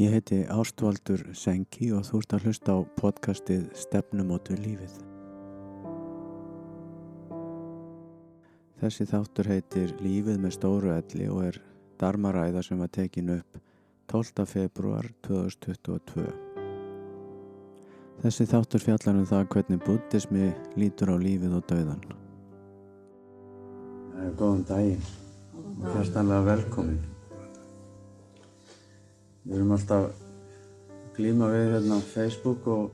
Ég heiti Ástvaldur Sengi og þú ert að hlusta á podcastið Stefnumót við lífið. Þessi þáttur heitir Lífið með stóru elli og er darmaræða sem var tekin upp 12. februar 2022. Þessi þáttur fjallar um það hvernig buddhismi lítur á lífið og döðan. Góðan daginn og hjertanlega velkomin. Við erum alltaf glíma við hérna Facebook og,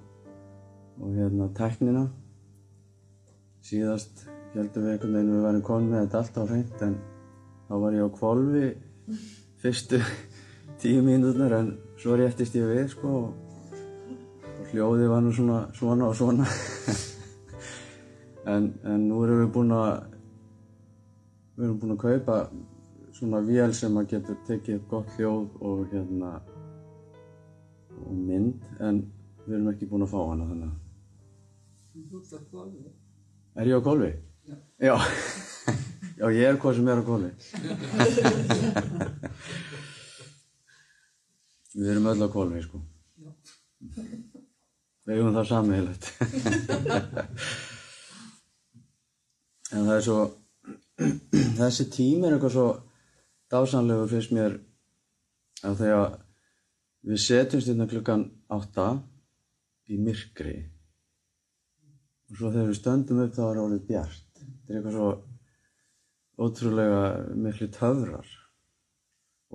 og hérna tæknina. Síðast heldum við einhvern veginn við værum komin með þetta allt á hreint en þá var ég á kvolvi fyrstu tíu mínúturnar en svo réttist ég við sko og, og hljóðið var nú svona svona og svona. en, en nú erum við búin að við erum búin að kaupa svona vél sem að getur tekið gott hljóð og hérna og mynd en við erum ekki búin að fá hana þannig að Þú ert á kvolfi. Er ég á golfi? Já. Já, Já ég er hvað sem er á golfi Við erum öll á golfi sko Já. Við eigum það sammeilegt En það er svo þessi tími er eitthvað svo dásanlegur finnst mér að þegar við setjumst hérna klukkan átta í myrkri og svo þegar við stöndum upp þá er orðið bjart. Þetta er eitthvað svo ótrúlega miklu töfrar.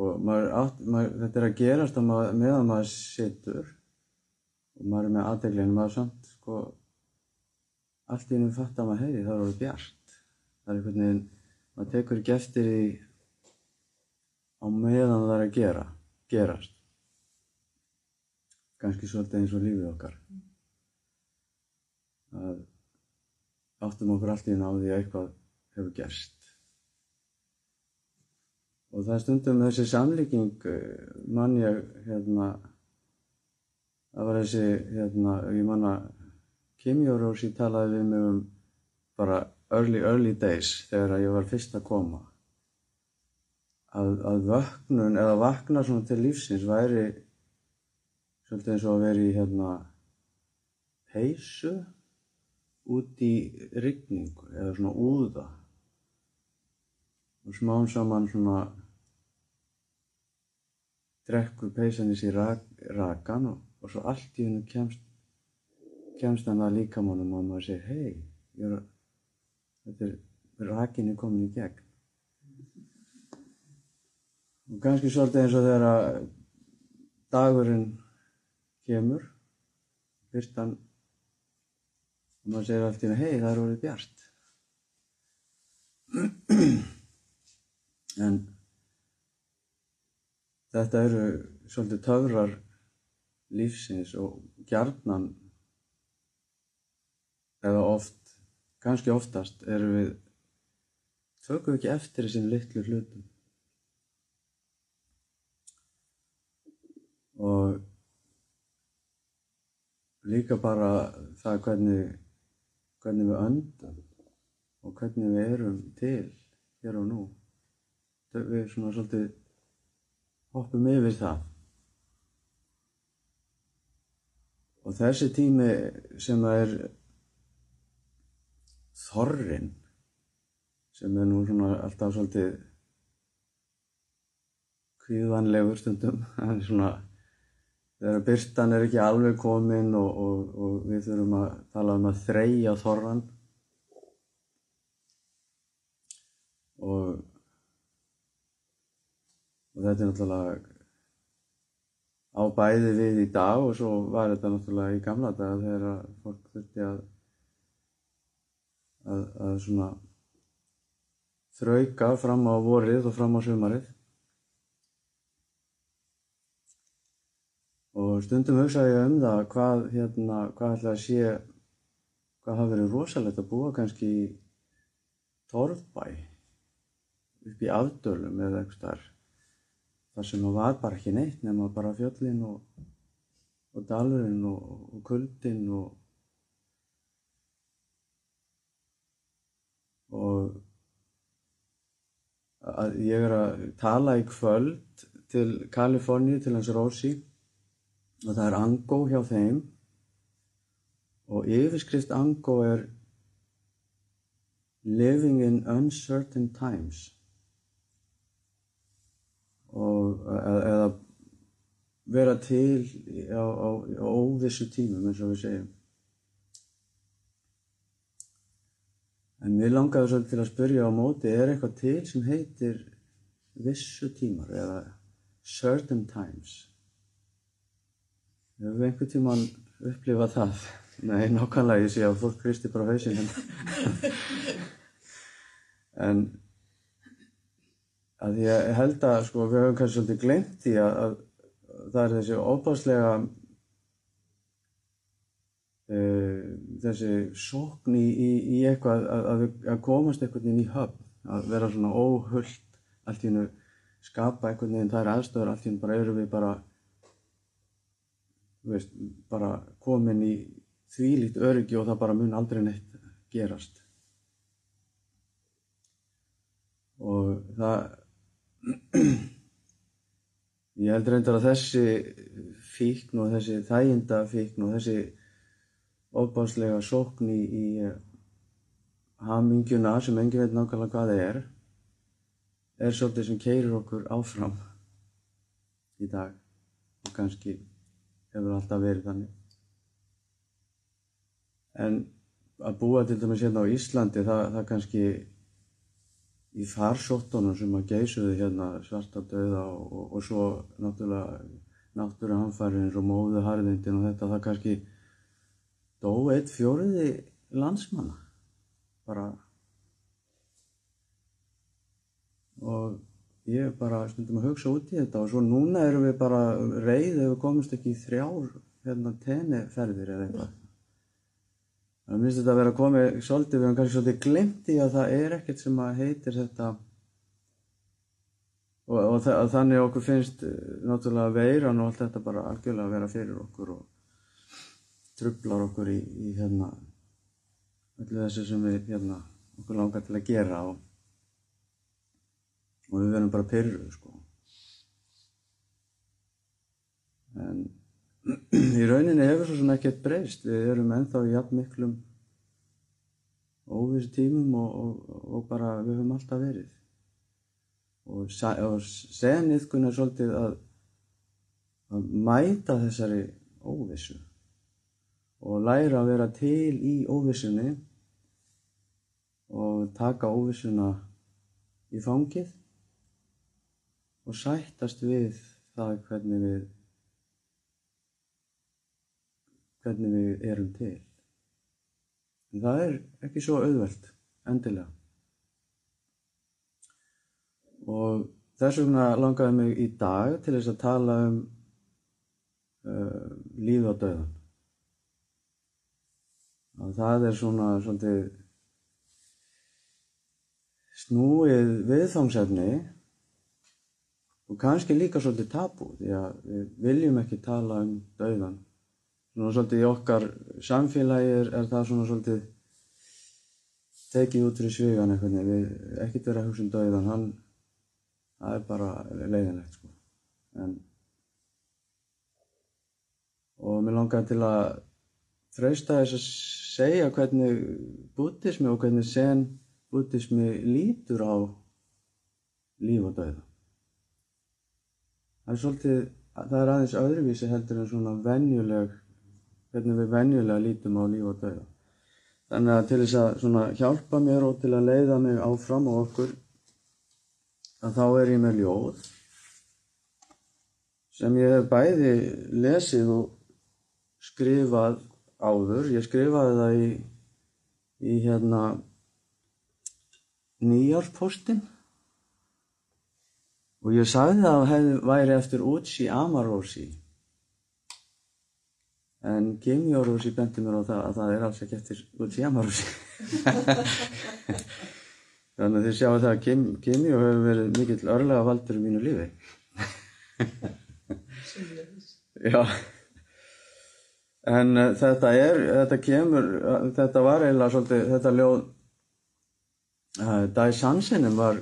Og maður maður, þetta er að gerast að maður, meðan maður situr og maður er með aðdeglinu maður samt sko allt í einu fatt að maður heyri það er orðið bjart. Það er einhvern veginn maður tekur ekki eftir því á meðan það er að gera gerast. Kannski svolítið eins og lífið okkar. Að áttum okkur allt í því að eitthvað hefur gerst. Og það stundum þessi samlíking eh, mann ég hérna það var þessi hérna ég manna Kim Jórósi talaði við mig um bara early early days þegar ég var fyrst að koma að, að vöknun eða vakna svona til lífsins væri svolítið eins og að vera í hérna peysu út í rigningu eða svona úða. Og smám saman svona drekkur peysan í rak, rakan og, og svo allt í hennu kemst kemst hann að líkamannum og maður segir hei, þetta er rakinni komin í gegn og kannski svolítið eins og þegar að dagurinn kemur fyrstan og maður segir allt í henni hei það er orðið bjart. En þetta eru svolítið töfrar lífsins og gjarnan eða oft kannski oftast erum við tökum við ekki eftir þessum litlu hlutum og líka bara það hvernig hvernig við öndum og hvernig við erum til hér og nú. Við svona svolítið hoppum yfir það. Og þessi tími sem er þorrin sem er nú svona alltaf svolítið kvíðvanlegur stundum það er svona þegar byrtan er ekki alveg komin og, og, og við þurfum að tala um að þreyja þorran og og þetta er náttúrulega á bæði við í dag og svo var þetta náttúrulega í gamla daga þegar fólk þurfti að að, að svona þrauka fram á vorið og fram á sumarið og stundum hugsaði ég um það hvað hérna, hvað ætla að sé hvað hafi verið rosalegt að búa kannski í Torfbæ upp í afdölum eða eitthvað þar þar sem það var bara ekki neitt nema bara fjöllin og, og dalurinn og, og kuldin og og að ég er að tala í kvöld til Kaliforníu til hans Rósi og það er angó hjá þeim. Og yfirskrift angó er living in uncertain times. Og eða, eða vera til á, á, á óvissu tímum eins og við segjum. En mér langaði svolítið til að spyrja á móti er eitthvað til sem heitir vissu tímar eða certain times við einhvern tíman upplifað það? Nei, nákvæmlega ég sé að fólk kristi bara hausin en að ég held að sko við höfum kannski svolítið glemt því að, að það er þessi óbáslega uh, þessi sókn í, í, í eitthvað að, að, komast einhvern veginn í höfn að vera svona óhullt allt í hennu skapa einhvern veginn þær aðstöður allt í hennu bara eru við bara veist, bara komin í þvílíkt öryggi og það bara mun aldrei neitt gerast. Og það ég held reyndar að þessi fíkn og þessi þæginda fíkn og þessi ofbáslega sókn í, í hamingjuna sem engin veit nákvæmlega hvað það er er svolítið sem keirir okkur áfram í dag og kannski hefur alltaf verið þannig. En að búa til dæmis hérna á Íslandi það, það kannski í farsóttunum sem að geysuðu hérna svarta döða og, og, og svo náttúrulega náttúruhanfærin og móðu harðindin og þetta það kannski dó eitt fjóriði landsmanna bara. Og ég er bara stundum að hugsa út í þetta og svo núna erum við bara reyð ef við komumst ekki í þrjár hérna tenniferðir eða eitthvað. Það minnst þetta að vera að komi svolítið, við hefum kannski svolítið glimt í að það er ekkert sem að heitir þetta. Og, og þa þannig okkur finnst náttúrulega veiran og allt þetta bara algjörlega að vera fyrir okkur og trublar okkur í, í hérna öllu þessu sem við hérna okkur langar til að gera og, og við verðum bara pyrruð sko. En í rauninni hefur svo svona ekkert breyst. Við erum ennþá í jafn miklum óvissu tímum og, og, og bara við höfum alltaf verið. Og, og senniðkun er svolítið að, að mæta þessari óvissu og læra að vera til í óvissunni og taka óvissuna í fangið og sættast við það hvernig við hvernig við erum til. En það er ekki svo auðvelt, endilega. Og þess vegna langaði mig í dag til þess að tala um uh, líf og döðan. Og það er svona svolítið snúið viðfangsefni og kannski líka svolítið tabú því að við viljum ekki tala um döðan svona svolítið í okkar samfélagi er, er það svona svolítið tekið út fyrir svigan eitthvað við ekkert verið að hugsa um döiðan hann það er bara leiðinlegt sko. En og mér langaði til að freysta þess að segja hvernig bútismi og hvernig sen bútismi lítur á líf og döiða það er svolítið það er aðeins öðruvísi heldur en svona venjuleg hvernig við venjulega lítum á líf og dauða. Þannig að til þess að svona hjálpa mér og til að leiða mig áfram og okkur að þá er ég með ljóð sem ég hef bæði lesið og skrifað áður. Ég skrifaði það í, í hérna nýjárpostin og ég sagði það að það væri eftir Uchi Amarosi En Kimi Orúsi benti mér á það að það er alls ekki eftir Uchi Amarusi. Þannig að þið sjáu það að Kim, Kimi hefur verið mikill örlega valdur í mínu lífi. Já. En uh, þetta er, þetta kemur, uh, þetta var eiginlega svolítið, þetta ljóð, Dai Sansenin var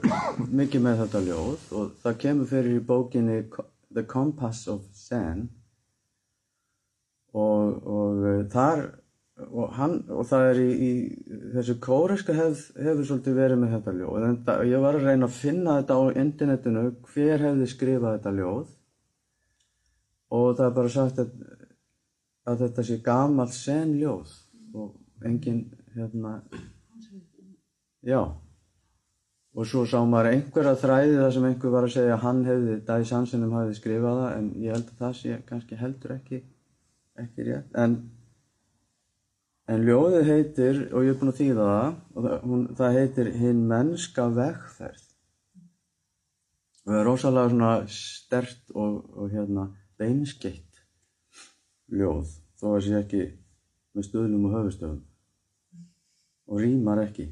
mikið með þetta ljóð og það kemur fyrir í bókinni The Compass of Zen. Og, og uh, þar og, hann, og það er í, í þessu kóreska hef, hefur svolítið verið með þetta ljóð. En það, ég var að reyna að finna þetta á internetinu hver hefði skrifað þetta ljóð. Og það er bara sagt að, að þetta sé gamalt sen ljóð og engin hérna já. Og svo sá maður einhverja þræði þar sem einhver var að segja að hann hefði, Dæs Hansenum hefði skrifað það en ég held að það sé kannski heldur ekki ekki rétt. En, en ljóðið heitir og ég er búinn að þýða það það, hún, það heitir hinn mennska vegferð. Og það er rosalega svona stert og, og hérna beinskeitt ljóð þó að sé ekki með stöðlum og höfustöðum og rýmar ekki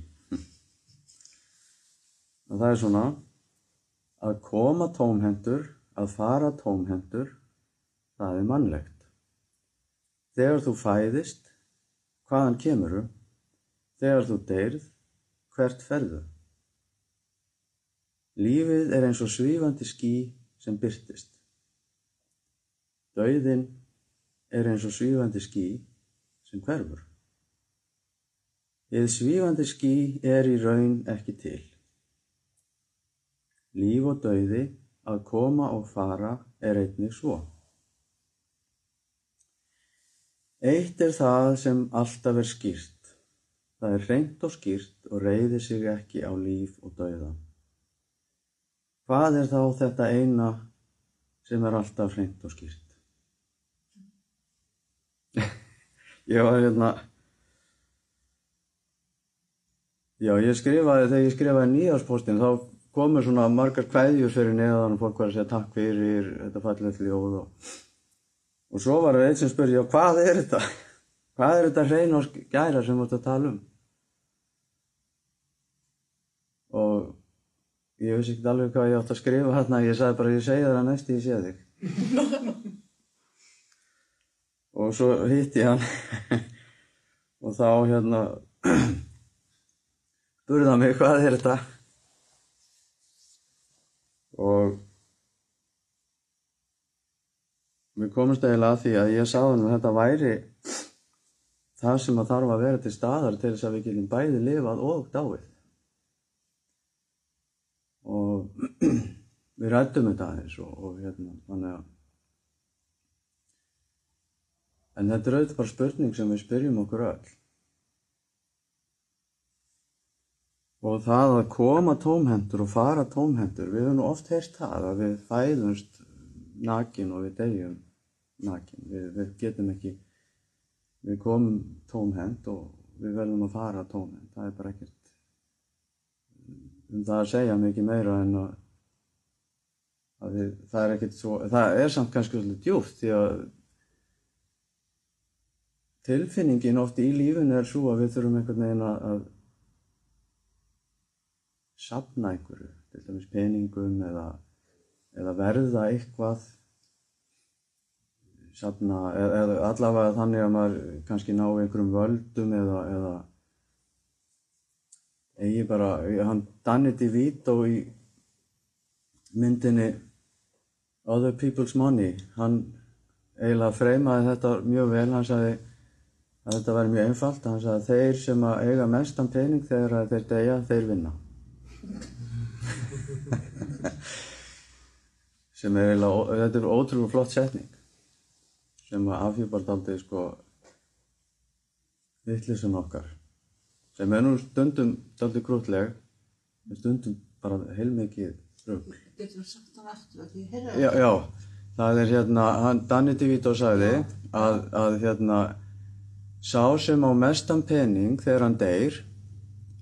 og það er svona að koma tómhendur að fara tómhendur það er mannlegt Þegar þú fæðist, hvaðan kemuru? Þegar þú deyrð, hvert ferðu? Lífið er eins og svífandi ský sem byrtist. Dauðin er eins og svífandi ský sem hverfur. Eða svífandi ský er í raun ekki til. Líf og dauði að koma og fara er einnig svo. Eitt er það sem alltaf er skýrt. Það er hreint og skýrt og reyðir sig ekki á líf og dauða. Hvað er þá þetta eina sem er alltaf hreint og skýrt? ég var hérna... Já, ég skrifaði, þegar ég skrifaði nýjáspóstin, þá komur svona margar kvæðjur fyrir neðan og fólk var að segja takk fyrir þetta fallið ljóð og Og svo var það eitt sem spurði, já hvað er þetta? Hvað er þetta hrein og gæra sem þú ert að tala um? Og ég vissi ekki alveg hvað ég átt að skrifa hérna, ég sagði bara, ég segi það að næst ég sé þig. og svo hitti ég hann og þá hérna spurði hann mig, hvað er þetta? Og við komumst eiginlega að því að ég hann að þetta væri það sem að þarf að vera til staðar til þess að við getum bæði lifað og dáið. Og við rættum þetta aðeins og, og hérna, þannig að en þetta er auðvitað bara spurning sem við spyrjum okkur öll. Og það að koma tómhendur og fara tómhendur, við höfum oft heyrst það að við fæðumst nakin og við degjum nakin. Við, við getum ekki, við komum tómhend og við verðum að fara tómhend. Það er bara ekkert um það að segja mikið meira en að, að við, það er ekkert svo, það er samt kannski svolítið djúft því að tilfinningin oft í lífinu er svo að við þurfum einhvern veginn að sapna einhverju, til dæmis peningum eða, eða verða eitthvað sapna, eða, eða allavega þannig að maður kannski ná einhverjum völdum eða, eða eigi bara, hann Danny DeVito í myndinni Other People's Money, hann eiginlega freymaði þetta mjög vel, hann sagði að þetta væri mjög einfalt, hann sagði að þeir sem eiga mestan pening þegar þeir deyja, þeir vinna. sem er eiginlega, þetta er ótrúlega flott setning. Sem að afhjúpar daldið sko vittlisun okkar. Sem er nú stundum daldið grútleg stundum bara heilmikið rögl Getur þú sagt hann aftur að því herra já, já, það er hérna hann, Danny DeVito sagði að, að hérna sá sem á mestan pening þegar hann deyr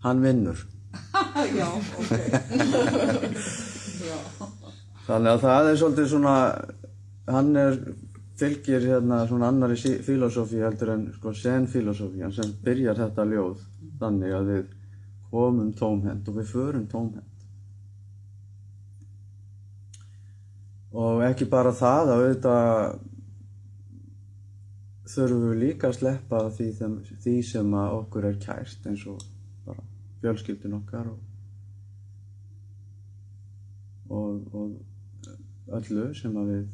hann vinnur já, ok. já. þannig að það er svolítið svona hann er fylgir hérna svona annari filosófi heldur en sko sen-filosófi sem byrjar þetta ljóð þannig að við komum tómhend og við förum tómhend og ekki bara það að auðvitað þurfum við líka að sleppa því, því sem að okkur er kært eins og bara fjölskyldin okkar og, og, og öllu sem að við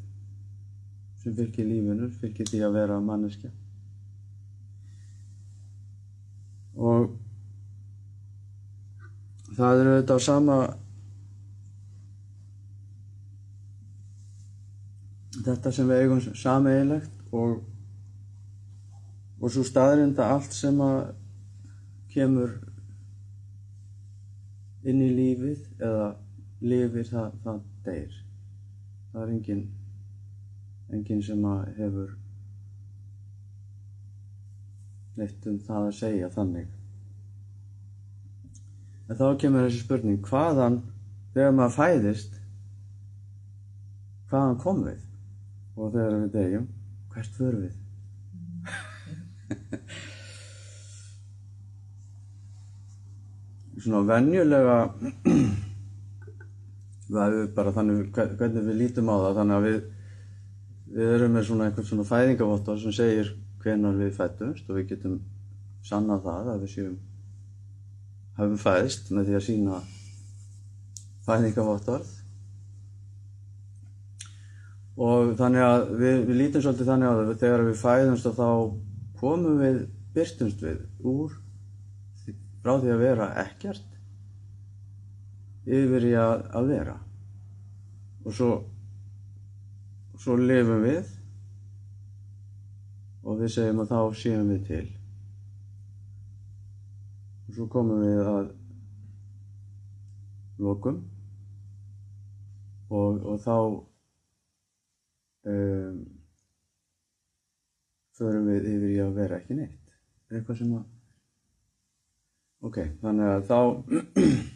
sem fylgir lífinu, fylgir því að vera manneskja. Og það er auðvitað á sama þetta sem við eigum sameigilegt og og svo staðrind að allt sem að kemur inn í lífið eða lifir það, það deyr. Það er engin engin sem hefur neitt um það að segja þannig. En þá kemur þessi spurning hvaðan þegar maður fæðist hvaðan kom við? Og þegar við deyjum hvert förum við svona venjulega bara þannig hve- hvernig við lítum á það þannig að við við erum með svona einhvern svona fæðingavottor sem segir hvenar við fættumst og við getum sannað það að við séum hafum fæðst með því að sína fæðingavottorð og þannig að við, við lítum svolítið þannig á það þegar við fæðumst og þá komum við byrstumst við úr frá því að vera ekkert yfir í að, að vera. Og svo svo lifum við og við segjum að þá séum við til. Og svo komum við að lokum og, og þá um, förum við yfir í að vera ekki neitt. Eitthvað sem að ok, þannig að þá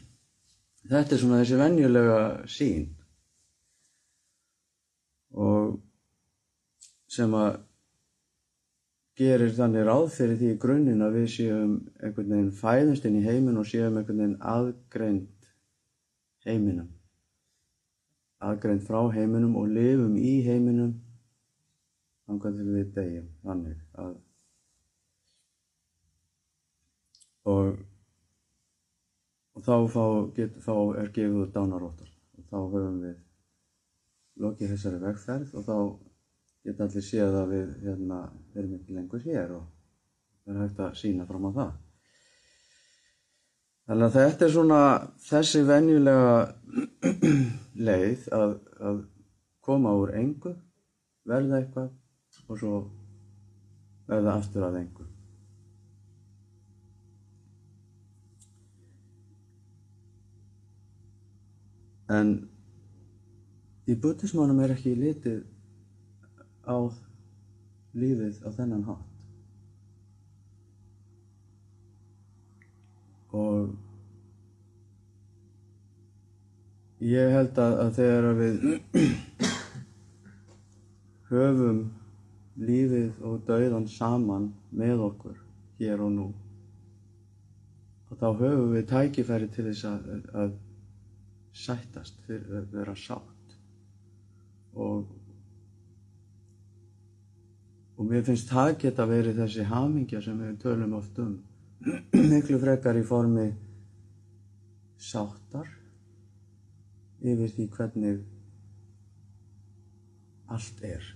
þetta er svona þessi venjulega sín og sem að gerir þannig ráð fyrir því grunninn að við séum einhvern veginn fæðumst inn í heiminn og séum einhvern veginn aðgreind heiminum. Aðgreind frá heiminum og lifum í heiminum þannig til við degjum þannig að og, og þá, fá, get, þá er gefið út dánaróttar og þá höfum við lokið þessari vegferð og þá geta allir séð að við hérna, erum ekki lengur hér og það er hægt að sína fram á það. Þannig að þetta er svona þessi venjulega leið að, að koma úr engu, verða eitthvað og svo verða aftur að engu. En í buddhismánum er ekki litið á lífið á þennan hátt. Og ég held að, að þegar að við höfum lífið og dauðan saman með okkur hér og nú, og þá höfum við tækifæri til þess að, að sættast fyrir að vera sátt. Og Og mér finnst það geta verið þessi hamingja sem við tölum oft um. Miklu frekar í formi sáttar yfir því hvernig allt er.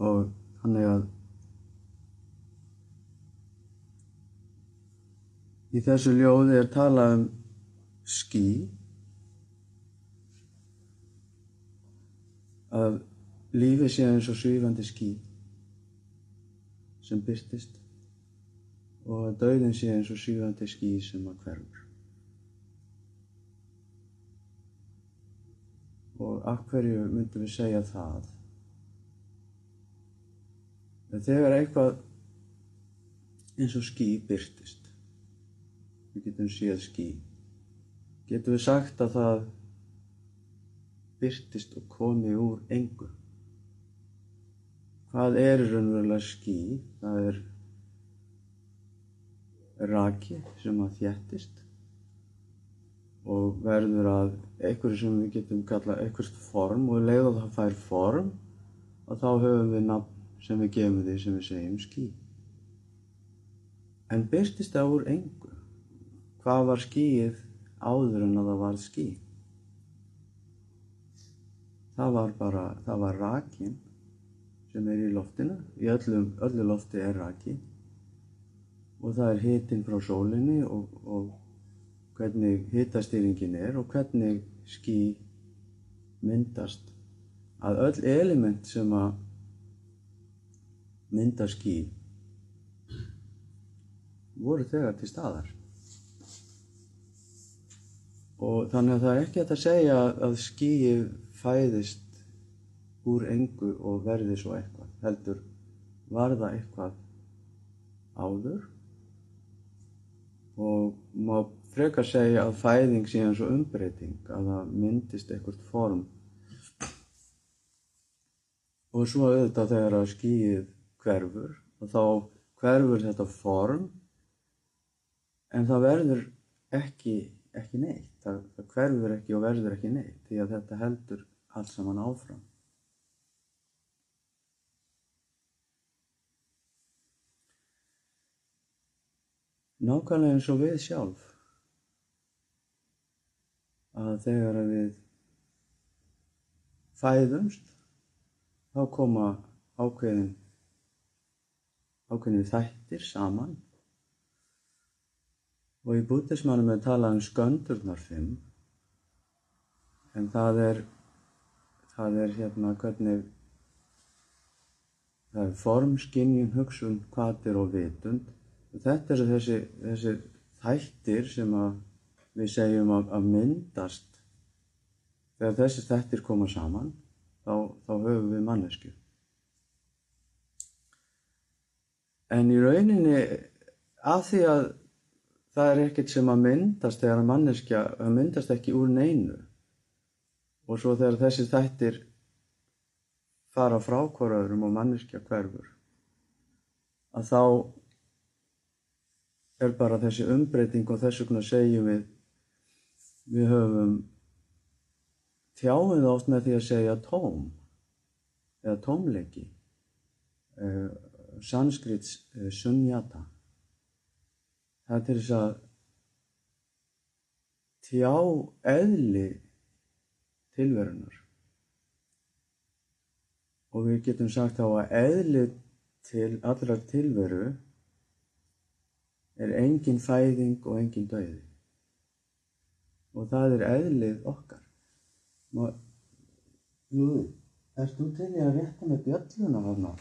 Og þannig að í þessu ljóði er talað um ský að lífið sé eins og svífandi ský sem byrtist og að dauðin sé eins og svífandi ský sem að hverfur. Og af hverju myndum við segja það? En þegar eitthvað eins og ský byrtist, við getum séð ský, getum við sagt að það byrtist og komi úr engu. Hvað er raunverulega ský? Það er raki sem að þjættist og verður að einhverju sem við getum kallað einhvert form og leið og það fær form og þá höfum við nafn sem við gefum því sem við segjum ský. En byrtist það úr engu? Hvað var skýið áður en að það var ský? það var bara, það var rakin sem er í loftinu, í öllum, öllu lofti er raki. Og það er hitin frá sólinni og, og hvernig hitastýringin er og hvernig ský myndast. Að öll element sem að mynda ský voru þegar til staðar og þannig að það er ekki hægt að segja að skýið fæðist úr engu og verði svo eitthvað heldur var það eitthvað áður. Og má frekar segja að fæðing sé eins og umbreyting að það myndist eitthvað form. Og svo auðvitað þegar að skýið hverfur og þá hverfur þetta form en það verður ekki, ekki neitt. Það, það hverfur ekki og verður ekki neitt því að þetta heldur allt saman áfram. Nákvæmlega eins og við sjálf. Að þegar að við fæðumst þá koma ákveðin ákveðin þættir saman og í bútismannum er talað um sköndurnar fimm en það er það er hérna hvernig það er form, skinjun, hugsun, kvatir og vitund. Og þetta er þessi, þessi þættir sem að við segjum að, að myndast. Þegar þessi þættir koma saman þá, þá höfum við mannesku en í rauninni af því að það er ekkert sem að myndast þegar að manneskja að myndast ekki úr neinu. Og svo þegar þessi þættir fara frá hvoraðurum og manneskja hverfur að þá er bara þessi umbreyting og þess vegna segjum við við höfum það oft með því að segja tóm eða tómleiki uh, sanskrits uh, sunyata það er til þess að tjá eðli tilverunar og við getum sagt þá að eðli til allrar tilveru er engin fæðing og engin döiði og það er eðlið okkar. Má, Jú, erst þú til í að rétta með bjölluna þarna?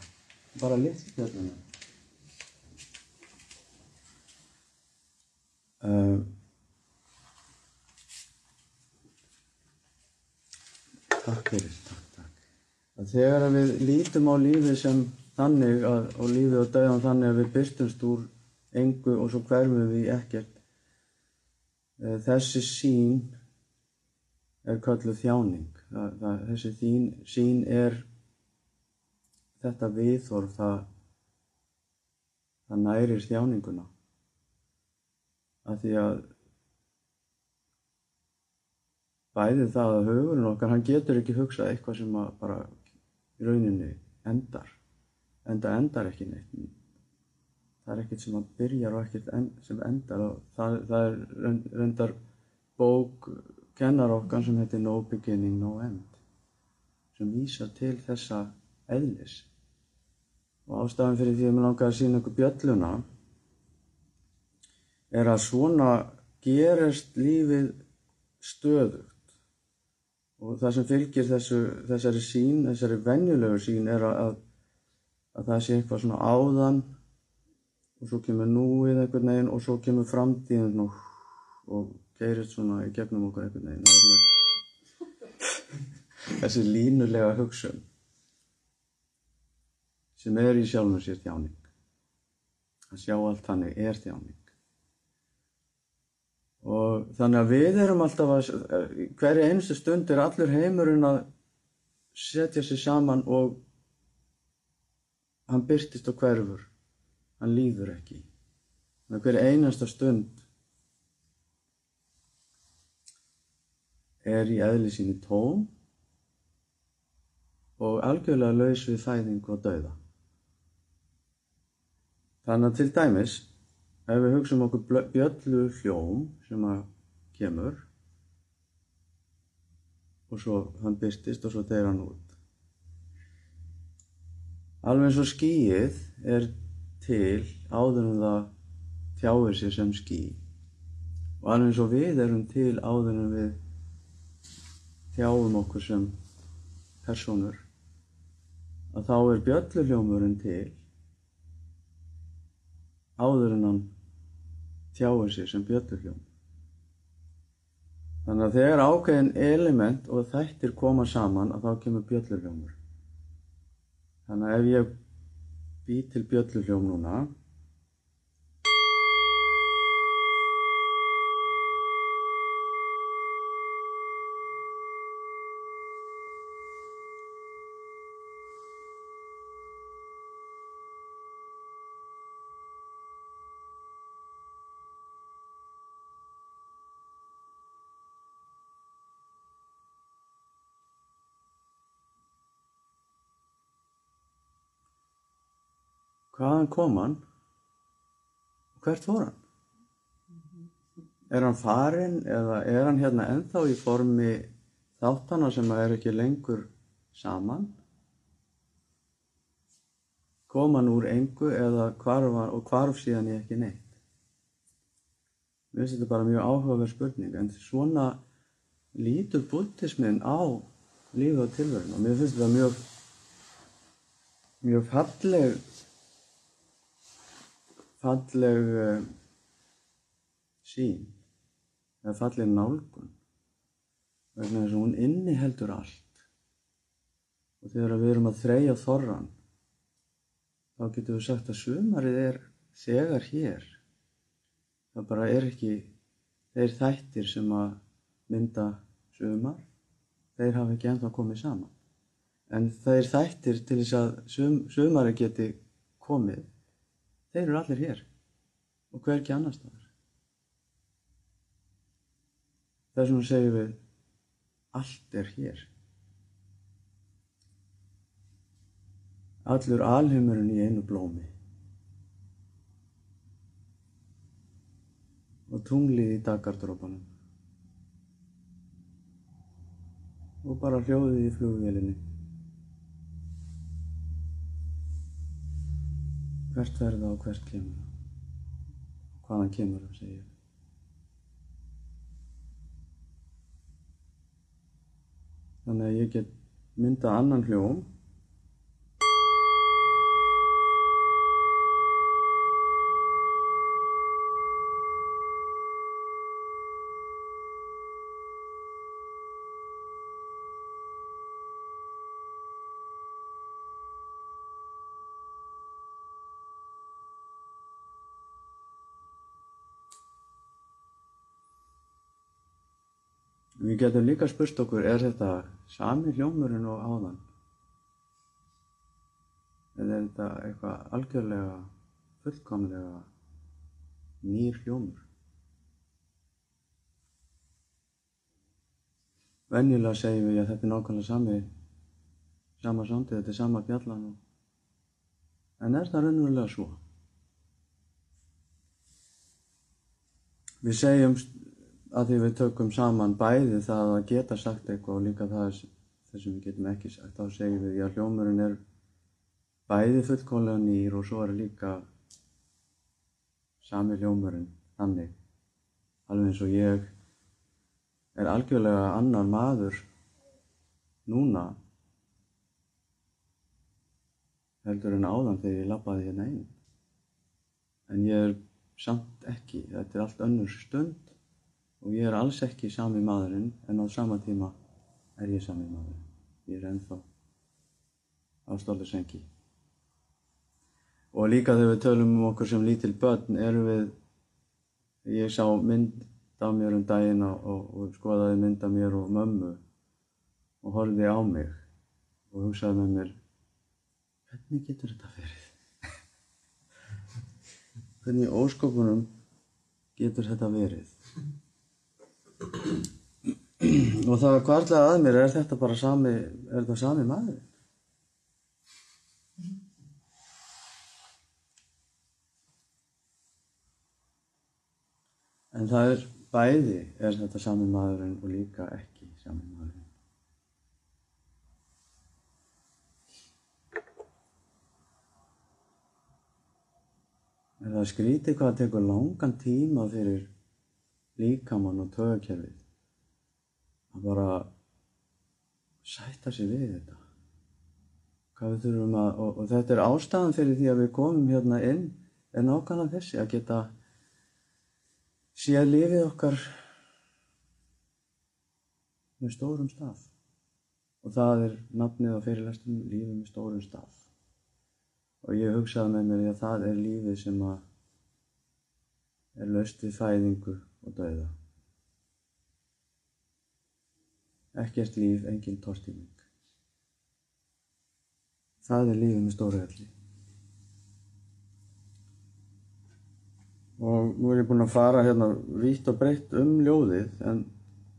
Bara litlu bjölluna Takk fyrir, takk, takk. Að Þegar að við lítum á lífið sem þannig að, og lífið og döðan þannig að við byrstumst úr engu og svo hverfum við ekkert þessi sín er kölluð þjáning. Það, það, þessi þín, sín er þetta viðhorf það, það nærir þjáninguna að því að bæði það að hugurinn okkar hann getur ekki hugsað eitthvað sem að bara í rauninni endar. Enda endar ekki neitt. Það er ekkert sem að byrjar og ekkert en, sem endar. Það, það er reyndar bók kennar okkar sem heitir No Beginning, No End sem vísar til þessa eðlis. Og ástafan fyrir því að mér langar að sína ykkur bjölluna er að svona gerist lífið stöðugt? Og það sem fylgir þessu, þessari sín, þessari venjulegu sín er að, að það sé eitthvað svona áðan og svo kemur núið einhvern veginn og svo kemur framtíðin og, og geirist svona í gegnum okkur einhvern veginn. Þessi línulega hugsun sem er í sjálfum sér þjáning. Að sjá allt þannig er þjáning og þannig að við erum alltaf að hverja einstu stund er allur heimurinn að setja sig saman og hann byrtist og hverfur. Hann líður ekki. Þannig að hverja einasta stund er í eðli síni tóm og algjörlega laus við fæðingu og dauða. Þannig að til dæmis ef við hugsaum okkur bjöllu hljóm sem að kemur og svo hann byrtist og svo deyr hann út. Alveg eins og skýið er til áður en það tjáir sér sem ský og alveg eins og við erum til áður en við tjáum okkur sem personur að þá er bjölluljómurinn til áður en hann tjáir sér sem bjölluljómur. Þannig að þegar ákveðin element og þættir koma saman að þá kemur bjölluljómur. Þannig að ef ég bý til bjöllulljóm núna hvaðan kom hann og hvert fór hann? Er hann farinn eða er hann hérna ennþá í formi þáttana sem er ekki lengur saman? Kom hann úr engu eða hvarf hann og hvarf síðan ég ekki neitt? Mér finnst þetta bara mjög áhugaverð spurning en svona lítur buddhismin á lífið og tilverðin og mér finnst þetta mjög mjög falleg falleg uh, sín eða falleg nálgun vegna þess að hún inniheldur allt. Og þegar við erum að þreyja þorran þá getum við sagt að sumarið er þegar hér. Það bara er ekki þeir þættir sem að mynda sumar þeir hafa ekki ennþá komið saman. En þeir þættir til þess að sum, sumari geti komið þeir eru allir hér. Og hver ekki annar staðar? Þess vegna segjum við allt er hér. Allur alheimurinn í einu blómi. Og tunglið í dagardrópanum og bara hljóðið í flugvélinni hvert verða og hvert kemur það? Hvaðan kemur það segir þannig að ég get mynda annan hljóm Við getum líka spurt okkur, er þetta sami hljómurinn og áðan? Eða er þetta eitthvað algjörlega, fullkomlega nýr hljómur? Venjulega segjum við að þetta er nákvæmlega sami, sama sándið, þetta er sama bjallan. En er það raunverulega svo? Við segjum að því við tökum saman bæði það að geta sagt eitthvað og líka það sem við getum ekki sagt þá segjum við að hljómurinn er bæði fullkónlega nýr og svo er líka sami hljómurinn þannig. Alveg eins og ég er algjörlega annar maður núna heldur en áðan þegar ég lappaði hérna inn. En ég er samt ekki þetta er allt önnur stund og ég er alls ekki sami maðurinn en á sama tíma er ég sami maðurinn. Ég er ennþá á stólu sengi. Og líka þegar við tölum um okkur sem lítil börn erum við, ég sá mynd af mér um daginn og, og skoðaði mynd af mér og mömmu og horfði á mig og hugsaði með mér, hvernig getur þetta verið? hvernig óskopunum getur þetta verið? og það var hvarlega að mér er þetta bara sami, er þetta sami maður En það er bæði, er þetta sami maðurinn og líka ekki sami maðurinn. En það skríti hvað tekur langan tíma fyrir líkamann og tögakerfið að bara sætta sig við þetta. Hvað við þurfum að, og, og þetta er ástæðan fyrir því að við komum hérna inn, er nákvæmlega þessi að geta séð lífið okkar með stórum stað. Og það er nafnið á fyrirlestum lífið með stórum stað. Og ég hugsaði með mér að það er lífið sem að er laust við fæðingu og dauða. Ekkert líf, engin tortíming. Það er lífið með stóru öllu. Og nú er ég búinn að fara hérna vítt og breytt um ljóðið en,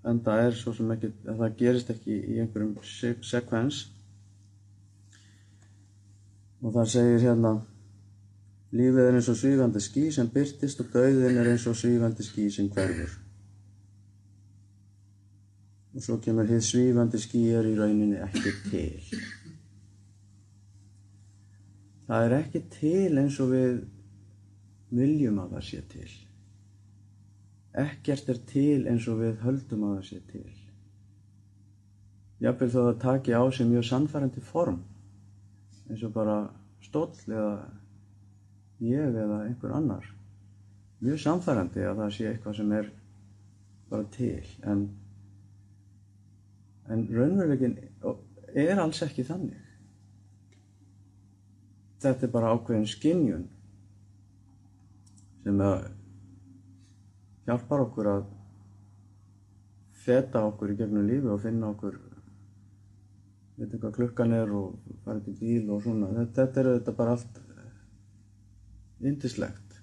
en það er svo sem ekki, það gerist ekki í einhverjum sek sekvens. Og það segir hérna Lífið er eins og svífandi ský sem byrtist og dauðin er eins og svífandi ský sem hverfur. Og svo kemur hér svífandi ský er í rauninni ekki til. Það er ekki til eins og við viljum að það sé til. Ekkert er til eins og við höldum að það sé til. Jafnvel þó það taki á sig mjög sannfærandi form, eins og bara stóll eða ég eða einhver annar. Mjög samfærandi að það sé eitthvað sem er bara til, en, en raunveruleikin er alls ekki þannig. Þetta er bara ákveðin skinnjun sem að hjálpar okkur að feta okkur í gegnum lífi og finna okkur veit hvað klukkan er og fara til bíl og svona. Þetta, þetta er þetta bara allt yndislegt.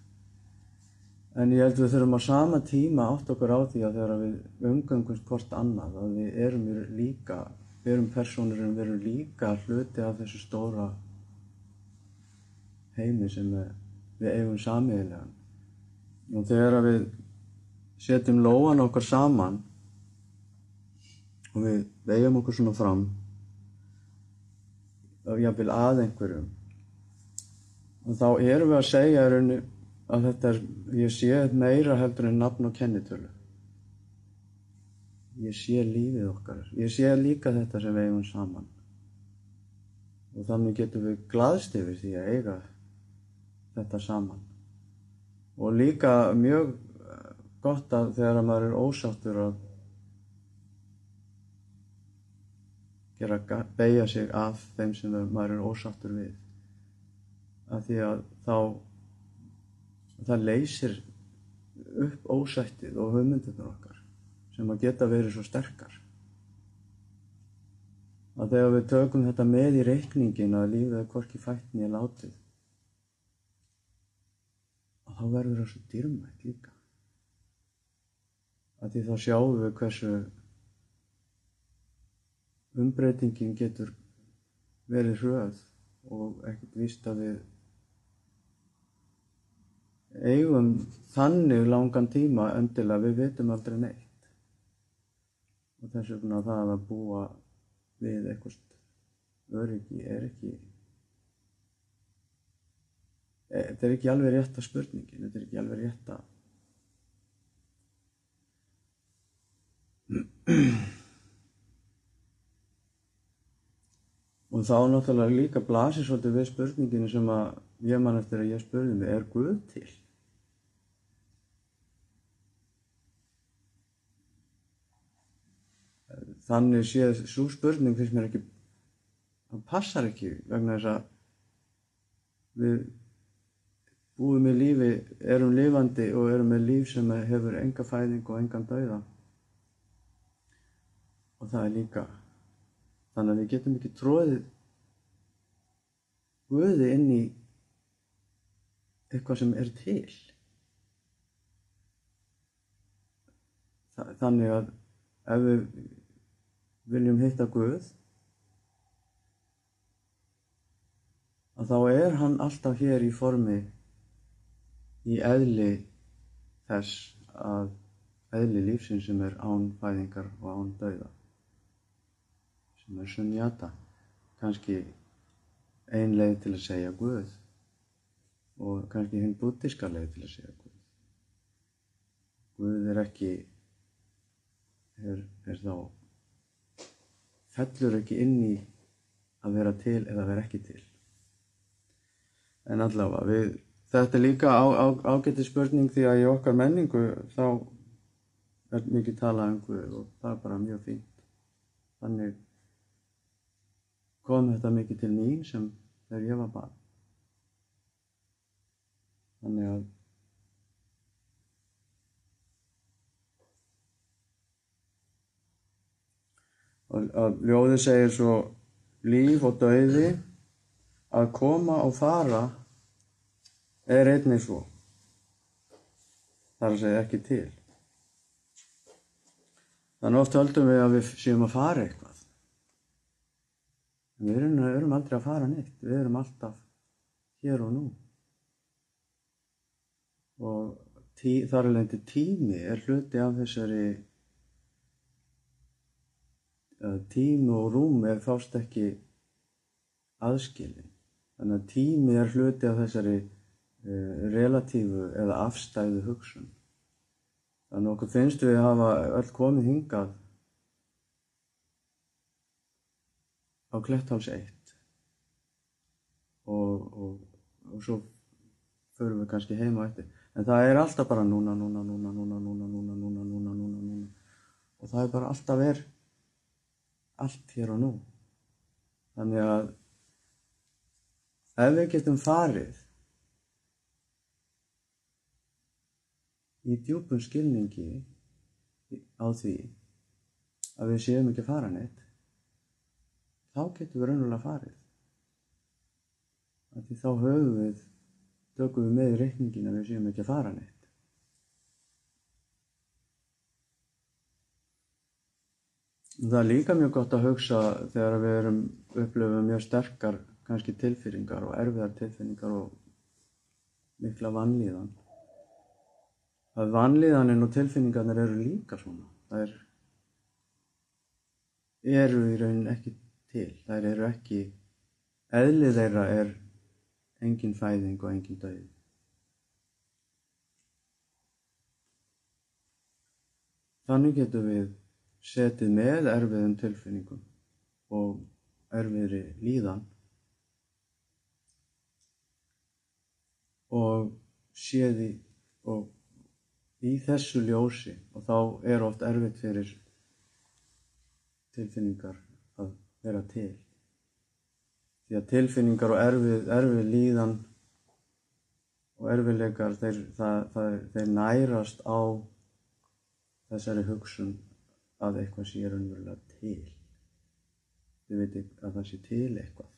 En ég held við þurfum á sama tíma átt okkur á því að þegar við umgöngumst hvort annað, að við erum líka, við erum personur en við erum líka hluti af þessu stóra heimi sem við, við eigum samiðilegan. Og þegar við setjum lóan okkar saman og við veigjum okkur svona fram og jáfnvel að einhverjum þá erum við að segja að þetta er, ég sé meira heldur en nafn og kennitölu. Ég sé lífið okkar. Ég sé líka þetta sem við eigum saman. Og þannig getum við glaðst yfir því að eiga þetta saman. Og líka mjög gott að þegar maður er ósáttur að gera, beigja sig af þeim sem maður er ósáttur við að því að þá það leysir upp ósættið og hugmyndunar okkar sem að geta verið svo sterkar. Að þegar við tökum þetta með í reikningin að lífið er hvorki fættni eða látið að þá verður það svo dýrmætt líka. Að því þá sjáum við hversu umbreytingin getur verið hröð og ekkert víst að við eigum þannig langan tíma öndilega við vitum aldrei neitt og þess vegna það að búa við eitthvað öryggi er ekki e, þetta er ekki alveg rétt að spurningin þetta er ekki alveg rétt að og þá náttúrulega líka blasir svolítið við spurninginu sem að ég man eftir að ég spurði mig, er Guð til? Þannig séð, svo spurning finnst mér ekki, það passar ekki vegna þess að við búum í lífi, erum lifandi og erum með líf sem hefur enga fæðing og engan dauða. Og það er líka, þannig að við getum ekki tróðið Guði inn í eitthvað sem er til. Þannig að ef við viljum hitta Guð, að þá er hann alltaf hér í formi í eðli þess að eðli lífsins sem er án fæðingar og án dauða, sem er sunnjata, kannski ein leið til að segja Guð og kannski hinn búdíska leið til að segja Guð. Guð er ekki, er, er þá, fellur ekki inn í að vera til eða vera ekki til. En allavega, við, þetta er líka á, á, ágæti spurning því að í okkar menningu þá er mikið talað um Guð og það er bara mjög fínt. Þannig kom þetta mikið til mín sem þegar ég var barn. Þannig að að ljóði segir svo líf og dauði að koma og fara er einnig svo. Það er að segja ekki til. Þannig oft höldum við að við séum að fara eitthvað. En við erum, erum aldrei að fara neitt. Við erum alltaf hér og nú. Og tí, þar alveg tími er hluti af þessari tími og rúm er þást ekki aðskilin. Þannig að tími er hluti af þessari uh, relatífu eða afstæðu hugsun. Þannig okkur finnst við að hafa öll komið hingað á Klettháls 1 og, og, og svo förum við kannski heima eftir. En það er alltaf bara núna, núna, núna, núna, núna, núna, núna, núna, núna, núna. Og það er bara alltaf er allt hér og nú. Þannig að ef við getum farið í djúpum skilningi á því að við séum ekki að fara neitt, þá getum við raunulega farið. Því þá höfum við, tökum við með í reikningin að við séum ekki að fara neitt. Það er líka mjög gott að hugsa þegar við erum upplöfum mjög sterkar kannski tilfýringar og erfiðar tilfinningar og mikla vannlíðan að vanlíðaninn og tilfinningarnir eru líka svona. Það er, eru í raunin ekki til. Það eru ekki, eðlið þeirra er engin fæðing og engin döið. Þannig getum við setið með erfiðum tilfinningum og erfiðri líðan og séði og í þessu ljósi og þá er oft erfitt fyrir tilfinningar að vera til. Því að tilfinningar og erfið, erfið líðan og erfiðleikar þeir, það, það, þeir nærast á þessari hugsun að eitthvað sé raunverulega til. Þið veitir að það sé til eitthvað.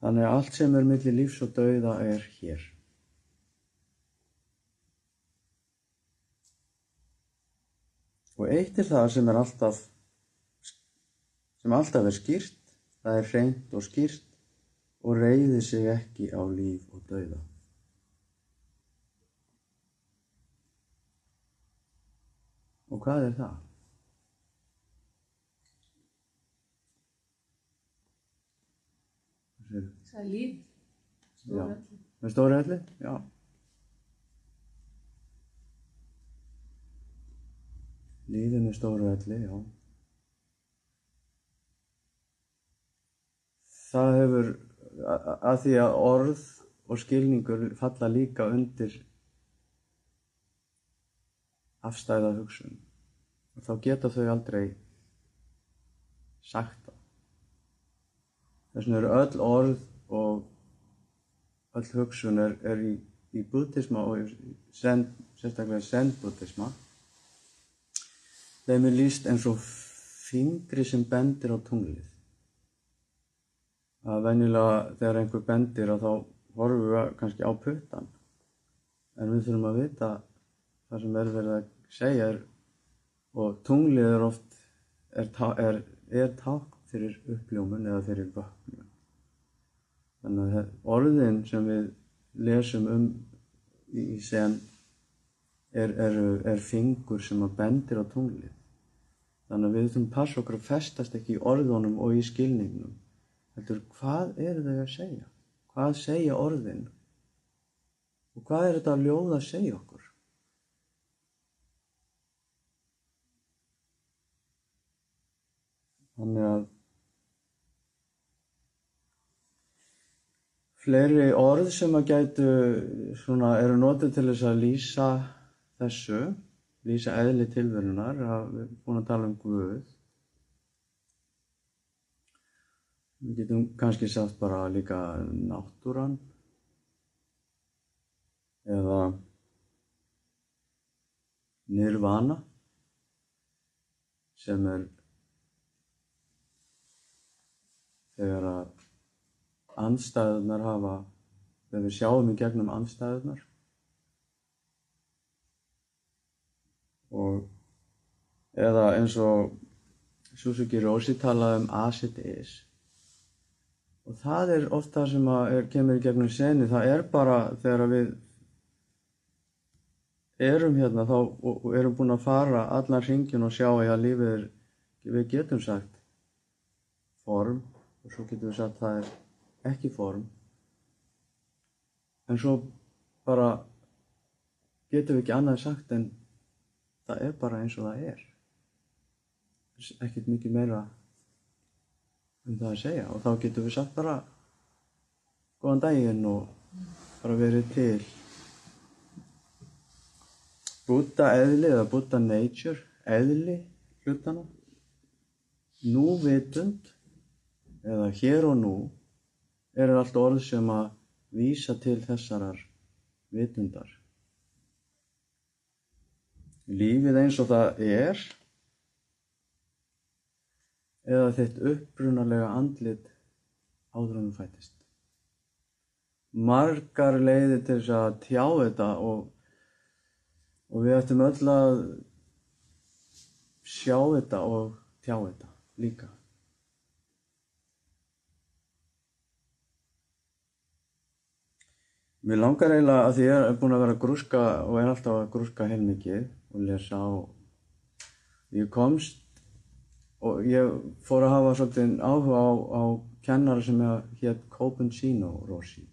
Þannig að allt sem er millir lífs og dauða er hér. Og eitt er það sem er alltaf, sem alltaf er skýrt, það er hreint og skýrt og reyði sig ekki á líf og dauða. Og hvað er það? Það er líf. Já. Stóralli. Með stóri helli? Já. Lífið með stóri helli, já. Það hefur, að því að orð og skilningur falla líka undir afstæða hugsun. Og þá geta þau aldrei sagt það. Þess vegna eru öll orð og öll hugsun er, er í, í buddhisma og í zen, sérstaklega zen-buddhisma. Þeim er líst eins og fingri sem bendir á tunglið. Að venjulega þegar einhver bendir að þá horfum við kannski á puttan. En við þurfum að vita það sem er verið að segja er, og tunglið er oft er, er, er ták fyrir uppljómun eða fyrir vöknum. Þannig að orðin sem við lesum um í sen er fingur sem að bendir á tunglið. Þannig að við þurfum að passa okkur að festast ekki í orðunum og í skilningnum. Heldur, hvað eru þau að segja? Hvað segja orðin? Og hvað er þetta að ljóða að segja okkur? Þannig að fleiri orð sem að gætu svona eru notið til þess að lýsa þessu, lýsa eðli tilverunar, að við erum búin að tala um Guð. Við getum kannski sagt bara líka náttúran. Eða nirvana sem er þegar að andstæðunar hafa, þegar við sjáum í gegnum andstæðunar og eða eins og Suzuki Roshi talaði um as it is og það er oft það sem er, kemur í gegnum seni, það er bara þegar við erum hérna þá og, og erum búin að fara allan hringin og sjá að lífið er, við getum sagt form og svo getum við sagt það er ekki form. En svo bara getum við ekki annað sagt en það er bara eins og það er. Ekkert mikið meira um það að segja. Og þá getum við sagt bara góðan daginn og bara verið til Buddha eðli eða Buddha nature eðli hlutana núvitund eða hér og nú eru allt orð sem að vísa til þessarar vitundar. Lífið eins og það er eða þitt upprunalega andlit áður en þú fættist. Margar leiðir til þess að tjá þetta og, og við ættum öll að sjá þetta og tjá þetta líka. Mér langar eiginlega að því ég er búin að vera að grúska og er alltaf að grúska heilmikið og lesa og ég komst og ég fór að hafa svolítið áhuga á, á kennara sem hétt Kobunsino Roshi.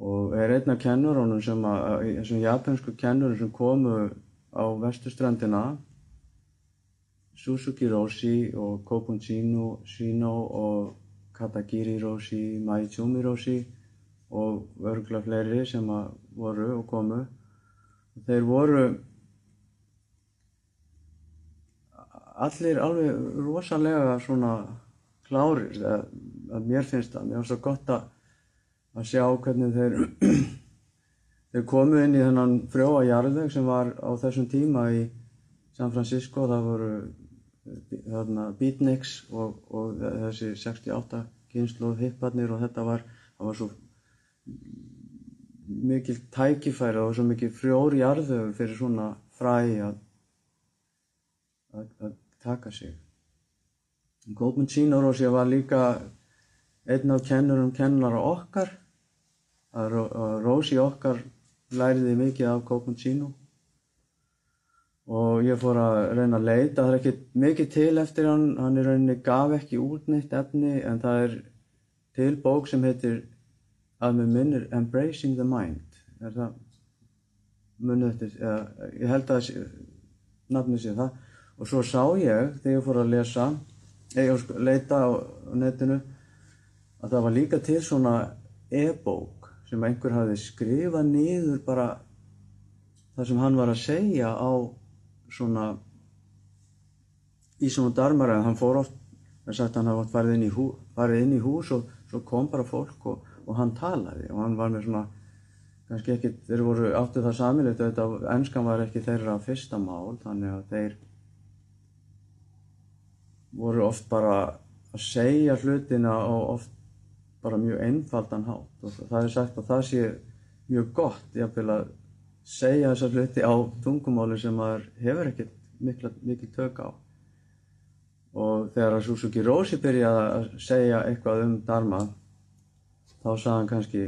Og er einn af kennurunum sem að, þessum japansku kennurum sem komu á vestustrandina Suzuki Roshi og Kobunsino Shino og Katagiri Roshi, Maitsumi Roshi og örgulega fleiri sem að voru og komu. Þeir voru allir alveg rosalega svona klárir, að, að mér finnst það, mér finnst það gott að, að sjá hvernig þeir, þeir komu inn í þennan frjóa jarðveg sem var á þessum tíma í San Francisco, það voru þarna beatniks og, og þessi 68 kynsluð hipparnir og þetta var, það var svo mikil tækifæri og svo mikil frjór jarðveg fyrir svona fræ að, að taka sig. Góðmundsín Rósi var líka einn af kennurum kennara okkar. Rósi okkar læriði mikið af Góðmundsínu og ég fór að reyna að leita. Það er ekki mikið til eftir hann, hann er rauninni gaf ekki út neitt efni en það er til bók sem heitir að með minnir Embracing the Mind. Er það munið eftir, ég held að nafnið sé það og svo sá ég þegar ég fór að lesa eða leita á netinu að það var líka til svona e-bók sem einhver hafi skrifað niður bara það sem hann var að segja á svona í svona darmaræð hann fór oft, er sagt hann oft farið inn í, hú, farið inn í hús og svo kom bara fólk og, og hann talaði. Og hann var með svona kannski ekki, þeir voru áttu það samilegt þetta, ennskan var ekki þeirra fyrsta mál þannig að þeir voru oft bara að segja hlutina og oft bara mjög einfaldan hátt og það er sagt að það sé mjög gott jafnvel að segja þessa hluti á tungumáli sem maður hefur ekkert mikil, mikil tök á og þegar að Suzuki Roshi byrjaði að segja eitthvað um Dharma þá sagði hann kannski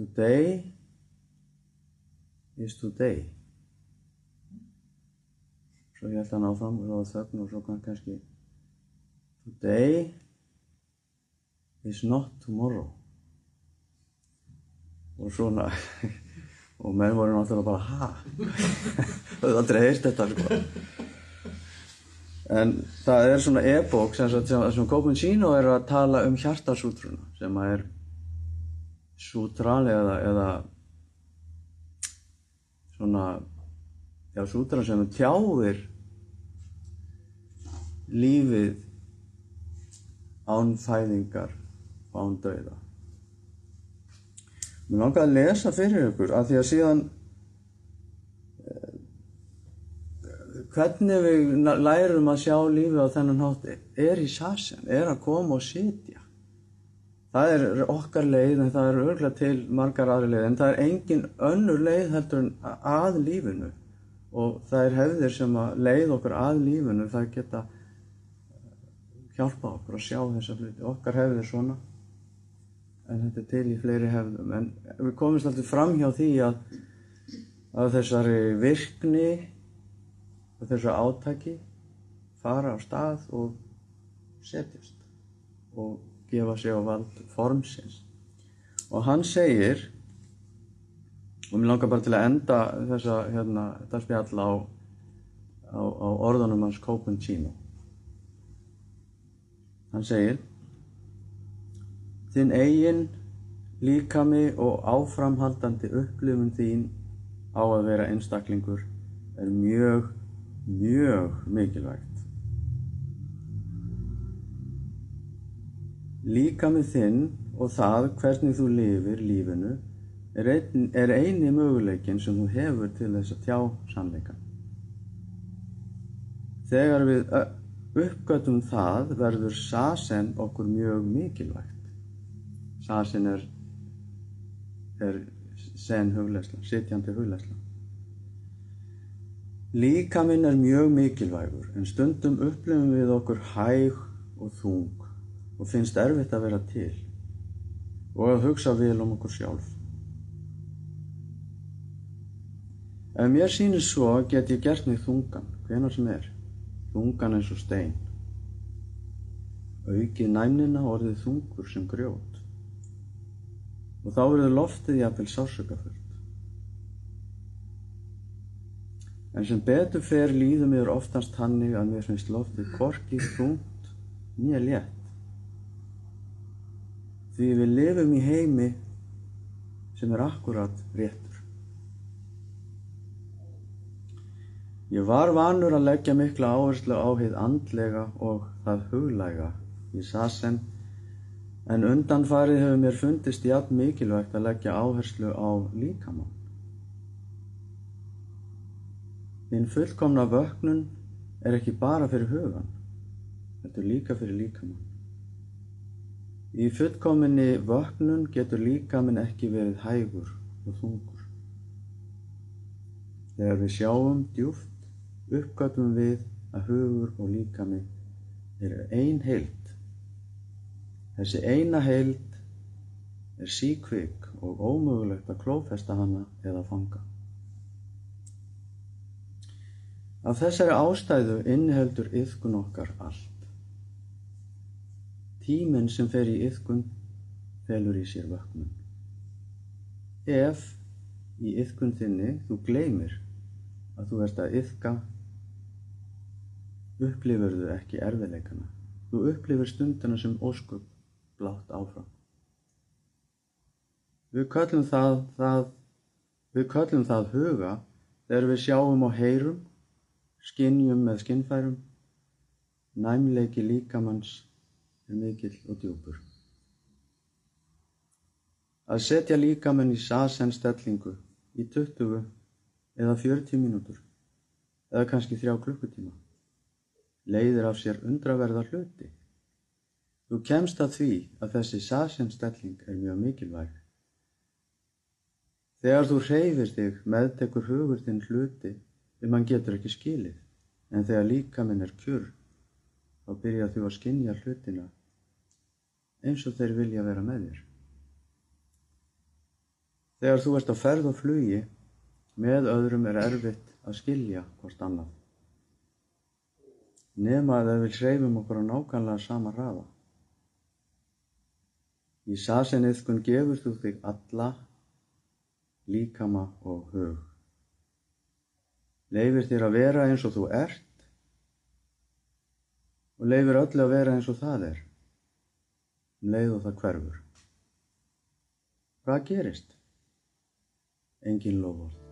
Today is today. Svo held hann áfram og það var þögn og svo kom kannski Today is not tomorrow. Og svona, og menn voru náttúrulega bara, ha? Það hefði aldrei heyrt þetta, sko. En það er svona e-bók sem, sem, sem Copuncino er að tala um hjartasútruna sem að er sútral eða, eða svona já, sútran sem tjáir lífið án fæðingar og án dauða. Mér langar að lesa fyrir ykkur af því að síðan eh, hvernig við lærum að sjá lífið á þennan hátt er í sasen, er að koma og sitja. Það er okkar leið en það er örgulega til margar aðri leið en það er engin önnur leið heldur en að lífinu og það er hefðir sem að leið okkur að lífinu það geta hjálpa okkur að sjá þessa hluti. Okkar hefðir svona en þetta er til í fleiri hefðum en við komumst alltaf fram hjá því að, að þessari virkni og þessu átaki fara á stað og setjast og gefa sig á vald formsins. Og hann segir, og mér langar bara til að enda þessa, hérna, þetta spjall á, á, á orðunum hans Copuncino. Hann segir, þinn eigin líkami og áframhaldandi upplifun þín á að vera einstaklingur er mjög, mjög mikilvægt. Líkami þinn og það hvernig þú lifir lífinu er, ein, er eini möguleikin sem þú hefur til þess að tjá sannleikan. Þegar við uppgötum það verður sasen okkur mjög mikilvægt. Sasen er, er sen hugleisla, sitjandi hugleisla. Líkaminn er mjög mikilvægur en stundum upplifum við okkur hæg og þung og finnst erfitt að vera til og að hugsa vel um okkur sjálf. Ef mér sýnir svo get ég gert mig þungan, hvenar sem er, þungan eins og stein. Aukið næmnina orðið þungur sem grjót og þá verður loftið jafnvel sásökafullt. En sem betur fer líður mér oftast hannig að mér finnst loftið korkið þungt nýja létt. Því við lifum í heimi sem er akkurat réttur. Ég var vanur að leggja mikla áherslu á hið andlega og það huglæga í sasen en undanfarið hefur mér fundist jafn mikilvægt að leggja áherslu á líkamann. Þinn fullkomna vöknun er ekki bara fyrir hugan, þetta er líka fyrir líkamann. Í fullkominni vöknun getur líkaminn ekki verið hægur og þungur. Þegar við sjáum djúft, uppgötum við að hugur og líkami eru ein heild. Þessi eina heild er síkvik og ómögulegt að klófesta hana eða fanga. Af þessari ástæðu inniheldur yðkun okkar allt. Tíminn sem fer í yðkun felur í sér vöknun. Ef í yðkun þinni þú gleymir að þú ert að yðka, upplifur þú ekki erfiðleikana. Þú upplifir stundina sem óskup blátt áfram. Við köllum það, það, við köllum það huga þegar við sjáum og heyrum, skinjum með skinnfærum, næmleiki líkamanns er mikill og djúpur. Að setja líkamann í sasenstellingu í 20 eða 40 mínútur eða kannski þrjá klukkutíma leiðir af sér undraverða hluti. Þú kemst að því að þessi sasenstelling er mjög mikilvæg. Þegar þú hreyfir þig meðtekur hugur þinn hluti sem hann getur ekki skilið, en þegar líkaminn er kjur, þá byrja þú að skinja hlutina eins og þeir vilja vera með þér. Þegar þú ert á ferð og flugi, Með öðrum er erfitt að skilja hvort annað. Nema að við hreyfum okkur á nákvæmlega sama hraða. Í saseniðkun gefur þú þig alla, líkama og hug. Leifir þér að vera eins og þú ert og leifir öllu að vera eins og það er. Um leið og það hverfur. Hvað gerist? Engin lofvort.